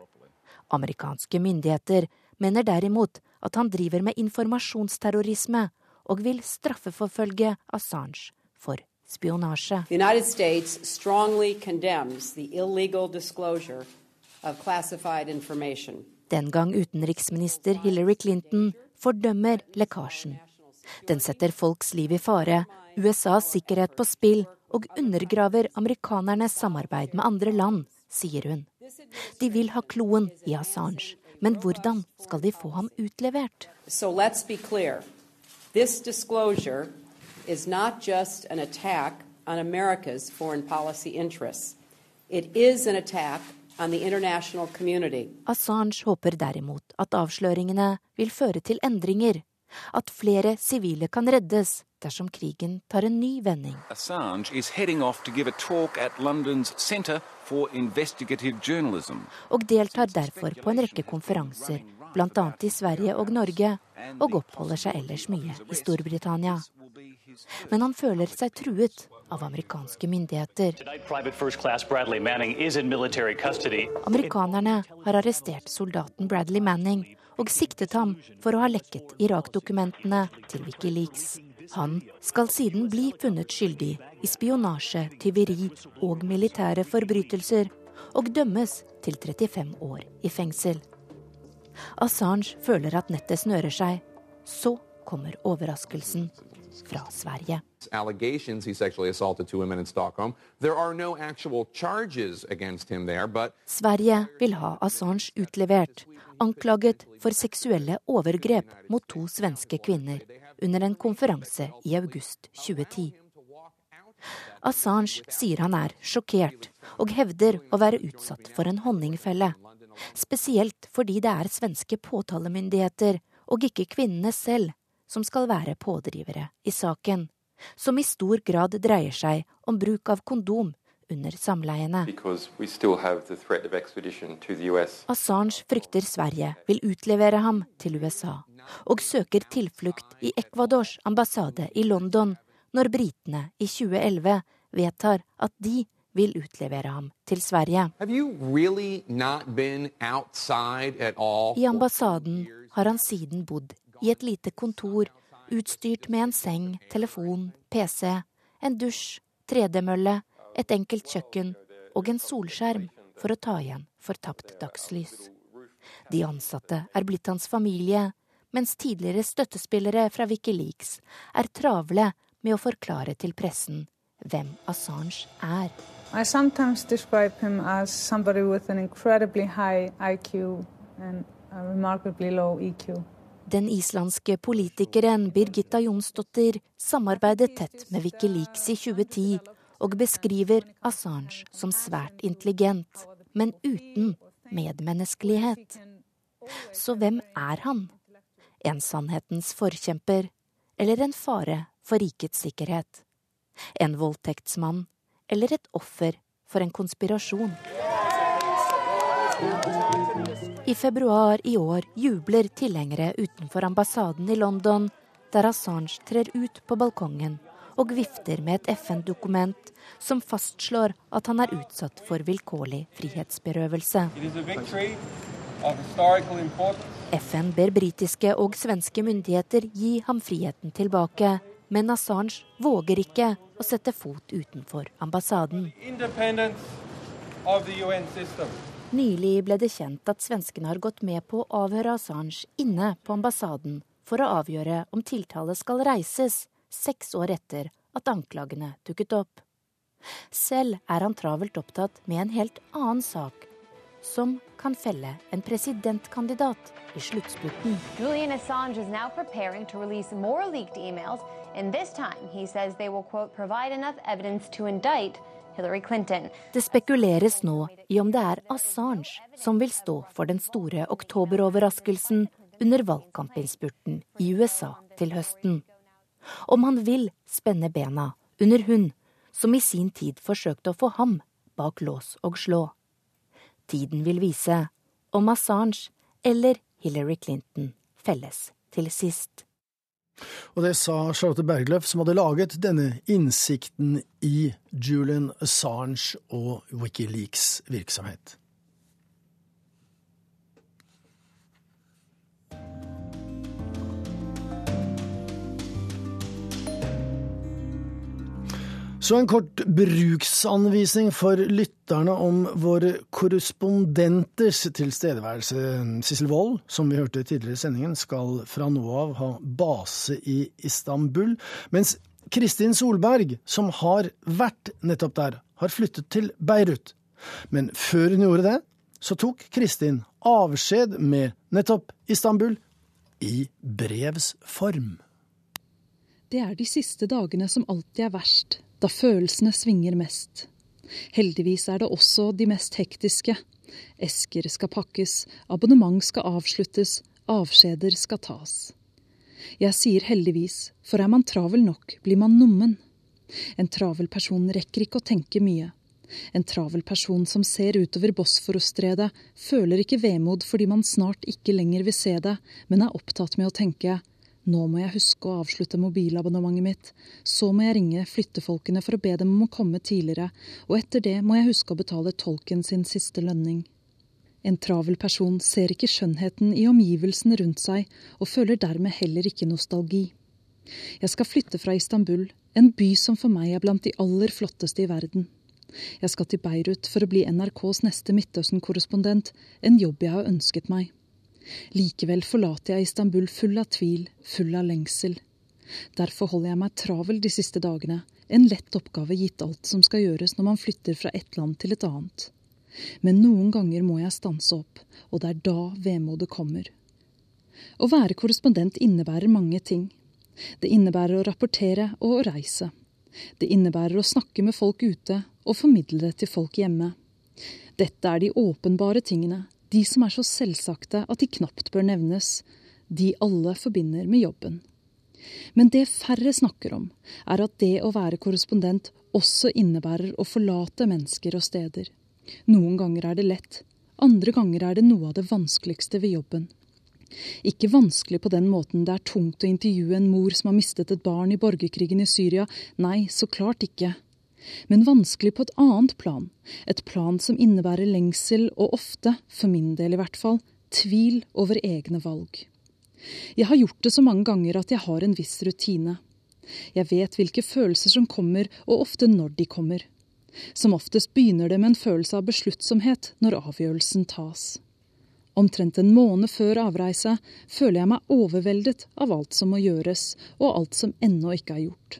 Amerikanske myndigheter mener derimot at han driver med informasjonsterrorisme og vil straffeforfølge Assange for spionasje. Den gang utenriksminister Hillary Clinton fordømmer lekkasjen. Den setter folks liv i fare, USAs sikkerhet på spill og undergraver amerikanernes samarbeid med andre land, sier hun. De vil ha kloen i Assange, men hvordan skal de få ham utlevert? So let's be clear. This disclosure is not just an attack on America's foreign policy interests. It is an attack on the international community. Assange håper derimot at avsløringene vil føre til endringer, at flere sivile kan reddes dersom krigen tar en ny vending. Assange is heading off to give a talk at London's Centre for Investigative Journalism. Og deltar derfor på en rekke konferanser, bl.a. i Sverige og Norge, og oppholder seg ellers mye i Storbritannia. Men han føler seg truet av amerikanske myndigheter. Amerikanerne har arrestert soldaten Bradley Manning og siktet ham for å ha lekket Irak-dokumentene til Wikileaks. Han skal siden bli funnet skyldig i spionasje, tyveri og militære forbrytelser, og dømmes til 35 år i fengsel. Assange føler at nettet snører seg. Så kommer overraskelsen fra Sverige. Sverige vil ha Assange utlevert, anklaget for seksuelle overgrep mot to svenske kvinner under en konferanse i august 2010. Assange sier han er sjokkert, og hevder å være utsatt for en honningfelle. Spesielt fordi det er svenske påtalemyndigheter, og ikke kvinnene selv, som skal være pådrivere i saken, som i stor grad dreier seg om bruk av kondom under samleiene. Assange frykter Sverige vil utlevere ham til USA, og søker tilflukt i Ecuadors ambassade i London når britene i 2011 vedtar at de vil utlevere ham til Sverige. Really I ambassaden har han siden bodd i et lite kontor utstyrt med en seng, telefon, PC, en dusj, tredemølle, et enkelt kjøkken og en solskjerm for å ta igjen fortapt dagslys. De ansatte er blitt hans familie, mens tidligere støttespillere fra Wikileaks er travle med å forklare til pressen hvem Assange er. I sometimes describe him as somebody with an incredibly high IQ and a remarkably low EQ. Den islandske politikeren Birgitta Jonsdottir samarbeidet tett med Wikileaks i 2010 og beskriver Assange som svært intelligent, men uten medmenneskelighet. Så hvem er han? En sannhetens forkjemper eller en fare for rikets sikkerhet? En voldtektsmann eller et offer for en konspirasjon? I februar i år jubler tilhengere utenfor ambassaden i London, der Assange trer ut på balkongen og vifter med et FN-dokument som fastslår at han er utsatt for vilkårlig frihetsberøvelse. FN ber britiske og svenske myndigheter gi ham friheten tilbake, men Assange våger ikke å sette fot utenfor ambassaden. Nylig ble det kjent at svenskene har gått med på å avhøre Assange inne på ambassaden for å avgjøre om tiltale skal reises seks år etter at anklagene dukket opp. Selv er han travelt opptatt med en helt annen sak, som kan felle en presidentkandidat i sluttspurten. Julian Assange is now preparing to release more leaked emails, and this time he says they will quote provide enough evidence to indict Hillary Clinton. Det spekuleres nå i om det er Assange som vil stå for den store oktoberoverraskelsen under valgkampinnspurten i USA til høsten. Om han vil spenne bena under hun som i sin tid forsøkte å få ham bak lås og slå. Tiden vil vise om Assange eller Hillary Clinton felles til sist.
Og det sa Charlotte Bergløf, som hadde laget denne innsikten i Julian Assange og Wikileaks virksomhet. Så en kort bruksanvisning for lytterne om våre korrespondenters tilstedeværelse. Sissel Wold, som vi hørte tidligere i sendingen, skal fra nå av ha base i Istanbul. Mens Kristin Solberg, som har vært nettopp der, har flyttet til Beirut. Men før hun gjorde det, så tok Kristin avskjed med nettopp Istanbul i brevs form.
Det er de siste dagene som alltid er verst da følelsene svinger mest. Heldigvis er det også de mest hektiske. Esker skal pakkes, abonnement skal avsluttes, avskjeder skal tas. Jeg sier heldigvis, for er man travel nok, blir man nummen. En travel person rekker ikke å tenke mye. En travel person som ser utover Bosforostredet, føler ikke vemod fordi man snart ikke lenger vil se det, men er opptatt med å tenke nå må jeg huske å avslutte mobilabonnementet mitt. Så må jeg ringe flyttefolkene for å be dem om å komme tidligere, og etter det må jeg huske å betale tolken sin siste lønning. En travel person ser ikke skjønnheten i omgivelsene rundt seg, og føler dermed heller ikke nostalgi. Jeg skal flytte fra Istanbul, en by som for meg er blant de aller flotteste i verden. Jeg skal til Beirut for å bli NRKs neste Midtøsten-korrespondent, en jobb jeg har ønsket meg. Likevel forlater jeg Istanbul full av tvil, full av lengsel. Derfor holder jeg meg travel de siste dagene, en lett oppgave gitt alt som skal gjøres når man flytter fra et land til et annet. Men noen ganger må jeg stanse opp, og det er da vemodet kommer. Å være korrespondent innebærer mange ting. Det innebærer å rapportere og å reise. Det innebærer å snakke med folk ute og formidle det til folk hjemme. Dette er de åpenbare tingene, de som er så selvsagte at de knapt bør nevnes, de alle forbinder med jobben. Men det færre snakker om, er at det å være korrespondent også innebærer å forlate mennesker og steder. Noen ganger er det lett, andre ganger er det noe av det vanskeligste ved jobben. Ikke vanskelig på den måten det er tungt å intervjue en mor som har mistet et barn i borgerkrigen i Syria, nei, så klart ikke men vanskelig på et annet plan, et plan som innebærer lengsel og ofte, for min del i hvert fall, tvil over egne valg. Jeg har gjort det så mange ganger at jeg har en viss rutine. Jeg vet hvilke følelser som kommer, og ofte når de kommer. Som oftest begynner det med en følelse av besluttsomhet når avgjørelsen tas. Omtrent en måned før avreise føler jeg meg overveldet av alt som må gjøres, og alt som ennå ikke er gjort.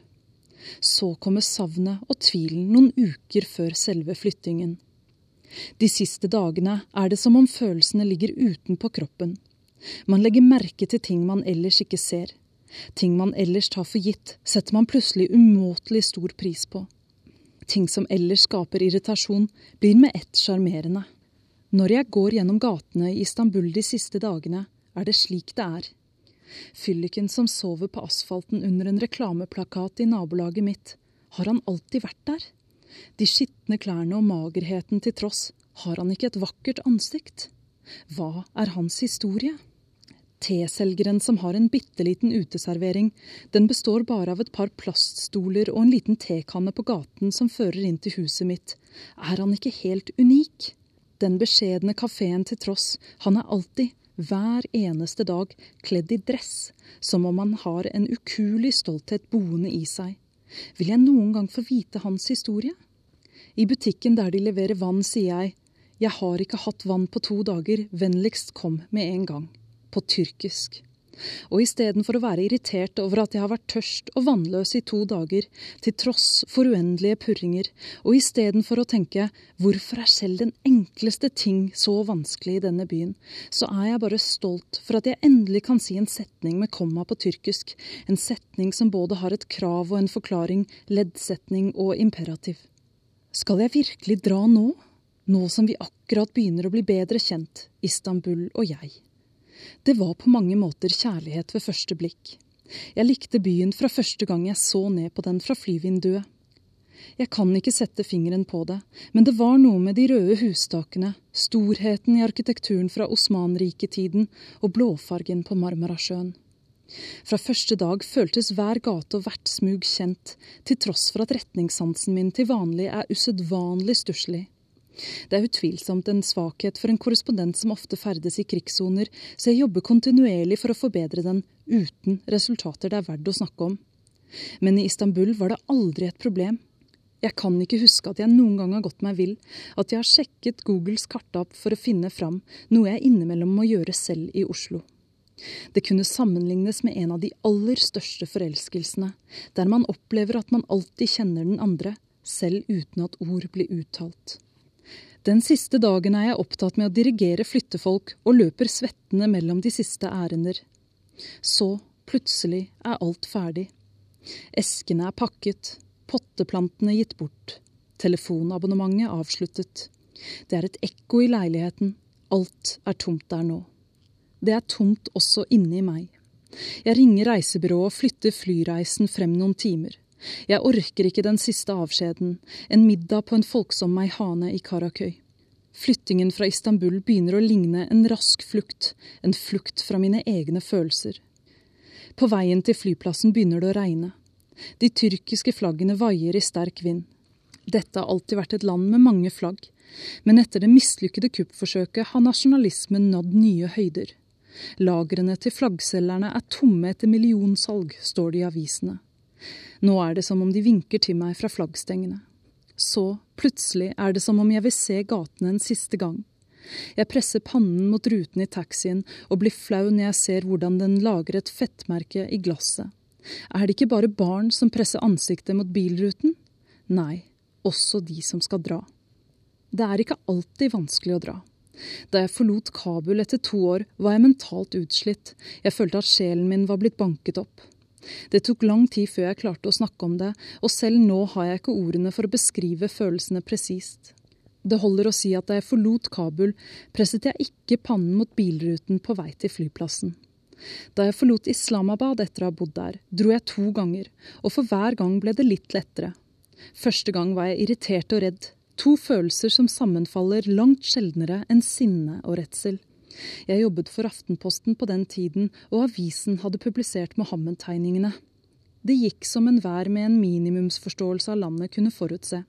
Så kommer savnet og tvilen noen uker før selve flyttingen. De siste dagene er det som om følelsene ligger utenpå kroppen. Man legger merke til ting man ellers ikke ser. Ting man ellers tar for gitt, setter man plutselig umåtelig stor pris på. Ting som ellers skaper irritasjon, blir med ett sjarmerende. Når jeg går gjennom gatene i Istanbul de siste dagene, er det slik det er. Fylliken som sover på asfalten under en reklameplakat i nabolaget mitt, har han alltid vært der? De skitne klærne og magerheten til tross, har han ikke et vakkert ansikt? Hva er hans historie? Teselgeren som har en bitte liten uteservering, den består bare av et par plaststoler og en liten tekanne på gaten som fører inn til huset mitt. Er han ikke helt unik? Den beskjedne kafeen til tross, han er alltid, hver eneste dag kledd i dress, som om han har en ukuelig stolthet boende i seg. Vil jeg noen gang få vite hans historie? I butikken der de leverer vann, sier jeg jeg har ikke hatt vann på to dager, vennligst kom med en gang. På tyrkisk. Og istedenfor å være irritert over at jeg har vært tørst og vannløs i to dager, til tross for uendelige purringer, og istedenfor å tenke hvorfor er selv den enkleste ting så vanskelig i denne byen, så er jeg bare stolt for at jeg endelig kan si en setning med komma på tyrkisk, en setning som både har et krav og en forklaring, leddsetning og imperativ. Skal jeg virkelig dra nå? Nå som vi akkurat begynner å bli bedre kjent, Istanbul og jeg. Det var på mange måter kjærlighet ved første blikk. Jeg likte byen fra første gang jeg så ned på den fra flyvinduet. Jeg kan ikke sette fingeren på det, men det var noe med de røde hustakene, storheten i arkitekturen fra Osmanriketiden og blåfargen på Marmarasjøen. Fra første dag føltes hver gate og hvert smug kjent, til tross for at retningssansen min til vanlig er usedvanlig stusslig. Det er utvilsomt en svakhet for en korrespondent som ofte ferdes i krigssoner, så jeg jobber kontinuerlig for å forbedre den, uten resultater det er verdt å snakke om. Men i Istanbul var det aldri et problem. Jeg kan ikke huske at jeg noen gang har gått meg vill, at jeg har sjekket Googles kartapp for å finne fram, noe jeg innimellom må gjøre selv i Oslo. Det kunne sammenlignes med en av de aller største forelskelsene, der man opplever at man alltid kjenner den andre, selv uten at ord blir uttalt. Den siste dagen er jeg opptatt med å dirigere flyttefolk og løper svettende mellom de siste ærender. Så, plutselig, er alt ferdig. Eskene er pakket, potteplantene gitt bort, telefonabonnementet avsluttet. Det er et ekko i leiligheten, alt er tomt der nå. Det er tomt også inni meg. Jeg ringer reisebyrået og flytter flyreisen frem noen timer. Jeg orker ikke den siste avskjeden, en middag på en folksom meihane i Karakøy. Flyttingen fra Istanbul begynner å ligne en rask flukt, en flukt fra mine egne følelser. På veien til flyplassen begynner det å regne. De tyrkiske flaggene vaier i sterk vind. Dette har alltid vært et land med mange flagg, men etter det mislykkede kuppforsøket har nasjonalismen nådd nye høyder. Lagrene til flaggselgerne er tomme etter millionsalg, står det i avisene. Nå er det som om de vinker til meg fra flaggstengene. Så, plutselig, er det som om jeg vil se gatene en siste gang. Jeg presser pannen mot ruten i taxien og blir flau når jeg ser hvordan den lager et fettmerke i glasset. Er det ikke bare barn som presser ansiktet mot bilruten? Nei, også de som skal dra. Det er ikke alltid vanskelig å dra. Da jeg forlot Kabul etter to år, var jeg mentalt utslitt. Jeg følte at sjelen min var blitt banket opp. Det tok lang tid før jeg klarte å snakke om det, og selv nå har jeg ikke ordene for å beskrive følelsene presist. Det holder å si at da jeg forlot Kabul, presset jeg ikke pannen mot bilruten på vei til flyplassen. Da jeg forlot Islamabad etter å ha bodd der, dro jeg to ganger, og for hver gang ble det litt lettere. Første gang var jeg irritert og redd, to følelser som sammenfaller langt sjeldnere enn sinne og redsel. Jeg jobbet for Aftenposten på den tiden, og avisen hadde publisert Mohammed-tegningene. Det gikk som enhver med en minimumsforståelse av landet kunne forutse.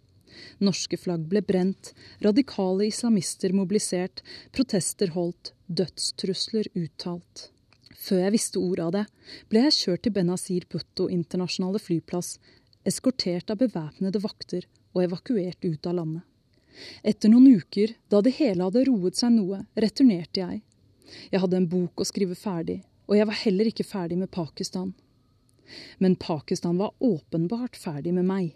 Norske flagg ble brent, radikale islamister mobilisert, protester holdt, dødstrusler uttalt. Før jeg visste ordet av det, ble jeg kjørt til Benazir Bhutto internasjonale flyplass, eskortert av bevæpnede vakter og evakuert ut av landet. Etter noen uker, da det hele hadde roet seg noe, returnerte jeg. Jeg hadde en bok å skrive ferdig, og jeg var heller ikke ferdig med Pakistan. Men Pakistan var åpenbart ferdig med meg.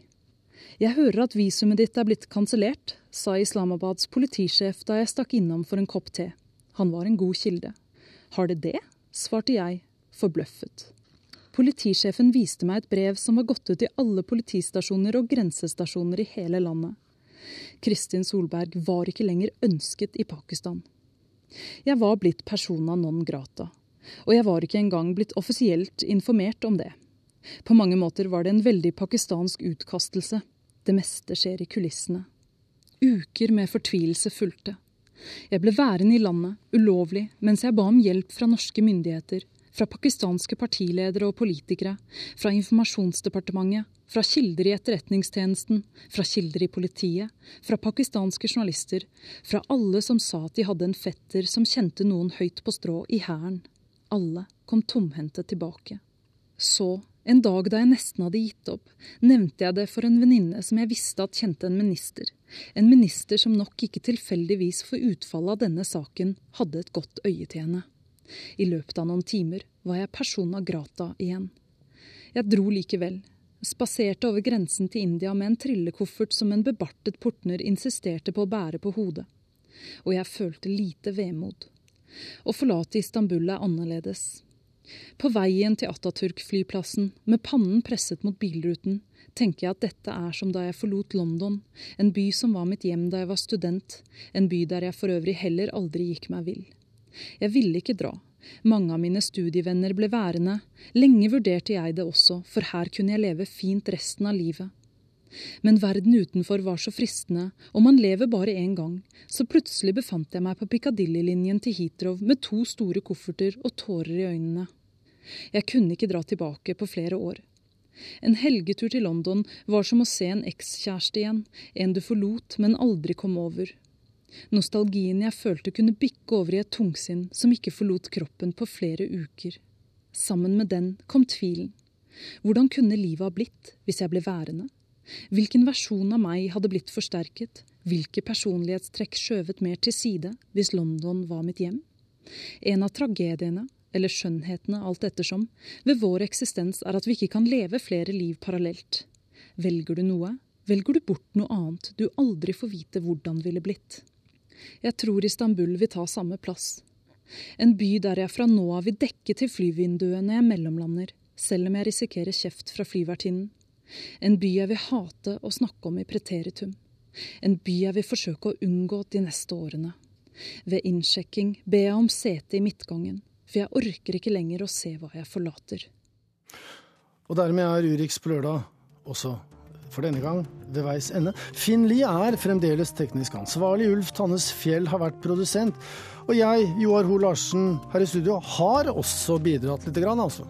Jeg hører at visumet ditt er blitt kansellert, sa Islamabads politisjef da jeg stakk innom for en kopp te. Han var en god kilde. Har det det? svarte jeg, forbløffet. Politisjefen viste meg et brev som var gått ut i alle politistasjoner og grensestasjoner i hele landet. Kristin Solberg var ikke lenger ønsket i Pakistan. Jeg var blitt persona non grata, og jeg var ikke engang blitt offisielt informert om det. På mange måter var det en veldig pakistansk utkastelse. Det meste skjer i kulissene. Uker med fortvilelse fulgte. Jeg ble værende i landet, ulovlig, mens jeg ba om hjelp fra norske myndigheter, fra pakistanske partiledere og politikere, fra informasjonsdepartementet, fra kilder i etterretningstjenesten, fra kilder i politiet, fra pakistanske journalister, fra alle som sa at de hadde en fetter som kjente noen høyt på strå i hæren. Alle kom tomhendte tilbake. Så, en dag da jeg nesten hadde gitt opp, nevnte jeg det for en venninne som jeg visste at kjente en minister. En minister som nok ikke tilfeldigvis for utfallet av denne saken hadde et godt øye til henne. I løpet av noen timer var jeg persona grata igjen. Jeg dro likevel, spaserte over grensen til India med en trillekoffert som en bebartet portner insisterte på å bære på hodet. Og jeg følte lite vemod. Å forlate Istanbul er annerledes. På veien til Atatürk-flyplassen, med pannen presset mot bilruten, tenker jeg at dette er som da jeg forlot London, en by som var mitt hjem da jeg var student, en by der jeg for øvrig heller aldri gikk meg vill. Jeg ville ikke dra, mange av mine studievenner ble værende. Lenge vurderte jeg det også, for her kunne jeg leve fint resten av livet. Men verden utenfor var så fristende, og man lever bare én gang, så plutselig befant jeg meg på Piccadilly-linjen til Heathrow med to store kofferter og tårer i øynene. Jeg kunne ikke dra tilbake på flere år. En helgetur til London var som å se en ekskjæreste igjen, en du forlot, men aldri kom over. Nostalgien jeg følte kunne bikke over i et tungsinn som ikke forlot kroppen på flere uker. Sammen med den kom tvilen. Hvordan kunne livet ha blitt hvis jeg ble værende? Hvilken versjon av meg hadde blitt forsterket? Hvilke personlighetstrekk skjøvet mer til side hvis London var mitt hjem? En av tragediene eller skjønnhetene alt ettersom, ved vår eksistens er at vi ikke kan leve flere liv parallelt. Velger du noe, velger du bort noe annet du aldri får vite hvordan ville blitt. Jeg tror Istanbul vil ta samme plass. En by der jeg fra nå av vil dekke til flyvinduet når jeg mellomlander, selv om jeg risikerer kjeft fra flyvertinnen. En by jeg vil hate å snakke om i preteritum. En by jeg vil forsøke å unngå de neste årene. Ved innsjekking ber jeg om sete i midtgangen, for jeg orker ikke lenger å se hva jeg forlater.
Og dermed er Urix på lørdag også for denne gang ved veis ende. Finn Lie er fremdeles teknisk ansvarlig. Ulf Tannes Fjell har vært produsent. Og jeg, Joar Ho Larsen, her i studio, har også bidratt lite grann, altså.